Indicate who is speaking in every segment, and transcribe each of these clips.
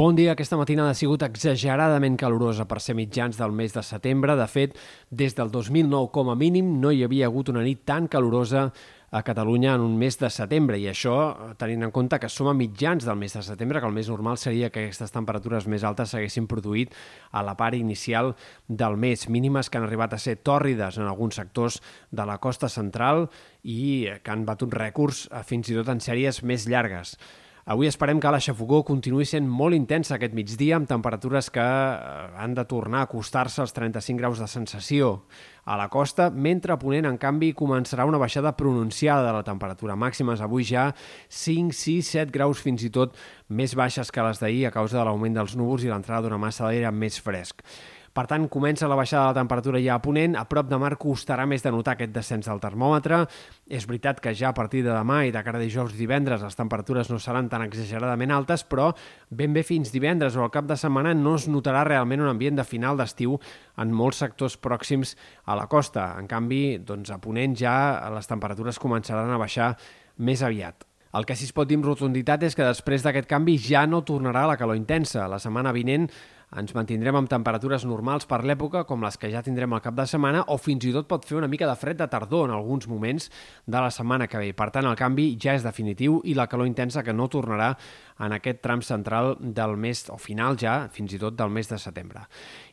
Speaker 1: Bon dia. Aquesta matinada ha sigut exageradament calorosa per ser mitjans del mes de setembre. De fet, des del 2009 com a mínim no hi havia hagut una nit tan calorosa a Catalunya en un mes de setembre i això tenint en compte que som a mitjans del mes de setembre, que el més normal seria que aquestes temperatures més altes s'haguessin produït a la part inicial del mes, mínimes que han arribat a ser tòrrides en alguns sectors de la costa central i que han batut rècords eh, fins i tot en sèries més llargues. Avui esperem que la xafogó continuï sent molt intensa aquest migdia, amb temperatures que eh, han de tornar a acostar-se als 35 graus de sensació a la costa, mentre a Ponent, en canvi, començarà una baixada pronunciada de la temperatura màximes. Avui ja 5, 6, 7 graus fins i tot més baixes que les d'ahir a causa de l'augment dels núvols i l'entrada d'una massa d'aire més fresc. Per tant, comença la baixada de la temperatura ja a Ponent. A prop de mar costarà més de notar aquest descens del termòmetre. És veritat que ja a partir de demà i de cara a dijous divendres les temperatures no seran tan exageradament altes, però ben bé fins divendres o al cap de setmana no es notarà realment un ambient de final d'estiu en molts sectors pròxims a la costa. En canvi, doncs a Ponent ja les temperatures començaran a baixar més aviat. El que sí es pot dir amb rotunditat és que després d'aquest canvi ja no tornarà la calor intensa. La setmana vinent ens mantindrem amb temperatures normals per l'època, com les que ja tindrem al cap de setmana, o fins i tot pot fer una mica de fred de tardor en alguns moments de la setmana que ve. Per tant, el canvi ja és definitiu i la calor intensa que no tornarà en aquest tram central del mes, o final ja, fins i tot del mes de setembre.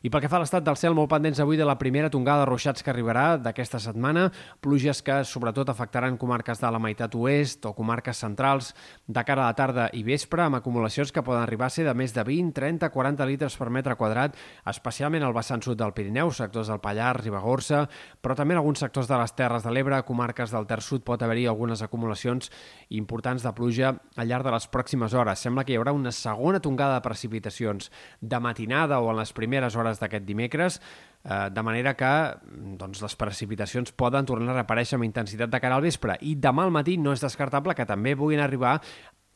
Speaker 1: I pel que fa a l'estat del cel, molt pendents avui de la primera tongada de ruixats que arribarà d'aquesta setmana, pluges que sobretot afectaran comarques de la meitat oest o comarques centrals de cara a la tarda i vespre, amb acumulacions que poden arribar a ser de més de 20, 30, 40 litres per metre quadrat, especialment al vessant sud del Pirineu, sectors del Pallars, Ribagorça, però també en alguns sectors de les Terres de l'Ebre, comarques del Ter Sud, pot haver-hi algunes acumulacions importants de pluja al llarg de les pròximes hores. Sembla que hi haurà una segona tongada de precipitacions de matinada o en les primeres hores d'aquest dimecres, eh, de manera que doncs, les precipitacions poden tornar a reaparèixer amb intensitat de cara al vespre. I demà al matí no és descartable que també puguin arribar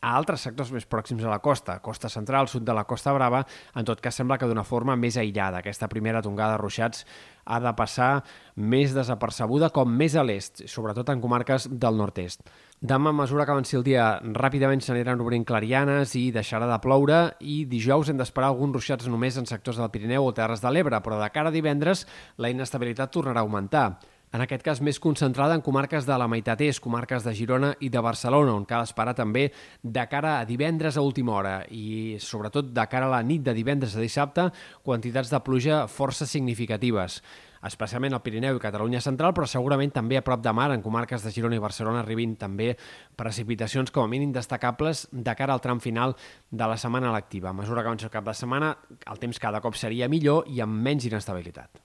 Speaker 1: a altres sectors més pròxims a la costa, costa central, sud de la Costa Brava, en tot cas sembla que d'una forma més aïllada. Aquesta primera tongada de ruixats ha de passar més desapercebuda com més a l'est, sobretot en comarques del nord-est. Demà, a mesura que avanci el dia, ràpidament s'aniran obrint clarianes i deixarà de ploure i dijous hem d'esperar alguns ruixats només en sectors del Pirineu o Terres de l'Ebre, però de cara a divendres la inestabilitat tornarà a augmentar en aquest cas més concentrada en comarques de la meitat est, comarques de Girona i de Barcelona, on cal esperar també de cara a divendres a última hora i sobretot de cara a la nit de divendres a dissabte, quantitats de pluja força significatives especialment al Pirineu i Catalunya central, però segurament també a prop de mar, en comarques de Girona i Barcelona, arribin també precipitacions com a mínim destacables de cara al tram final de la setmana lectiva. A mesura que avança el cap de setmana, el temps cada cop seria millor i amb menys inestabilitat.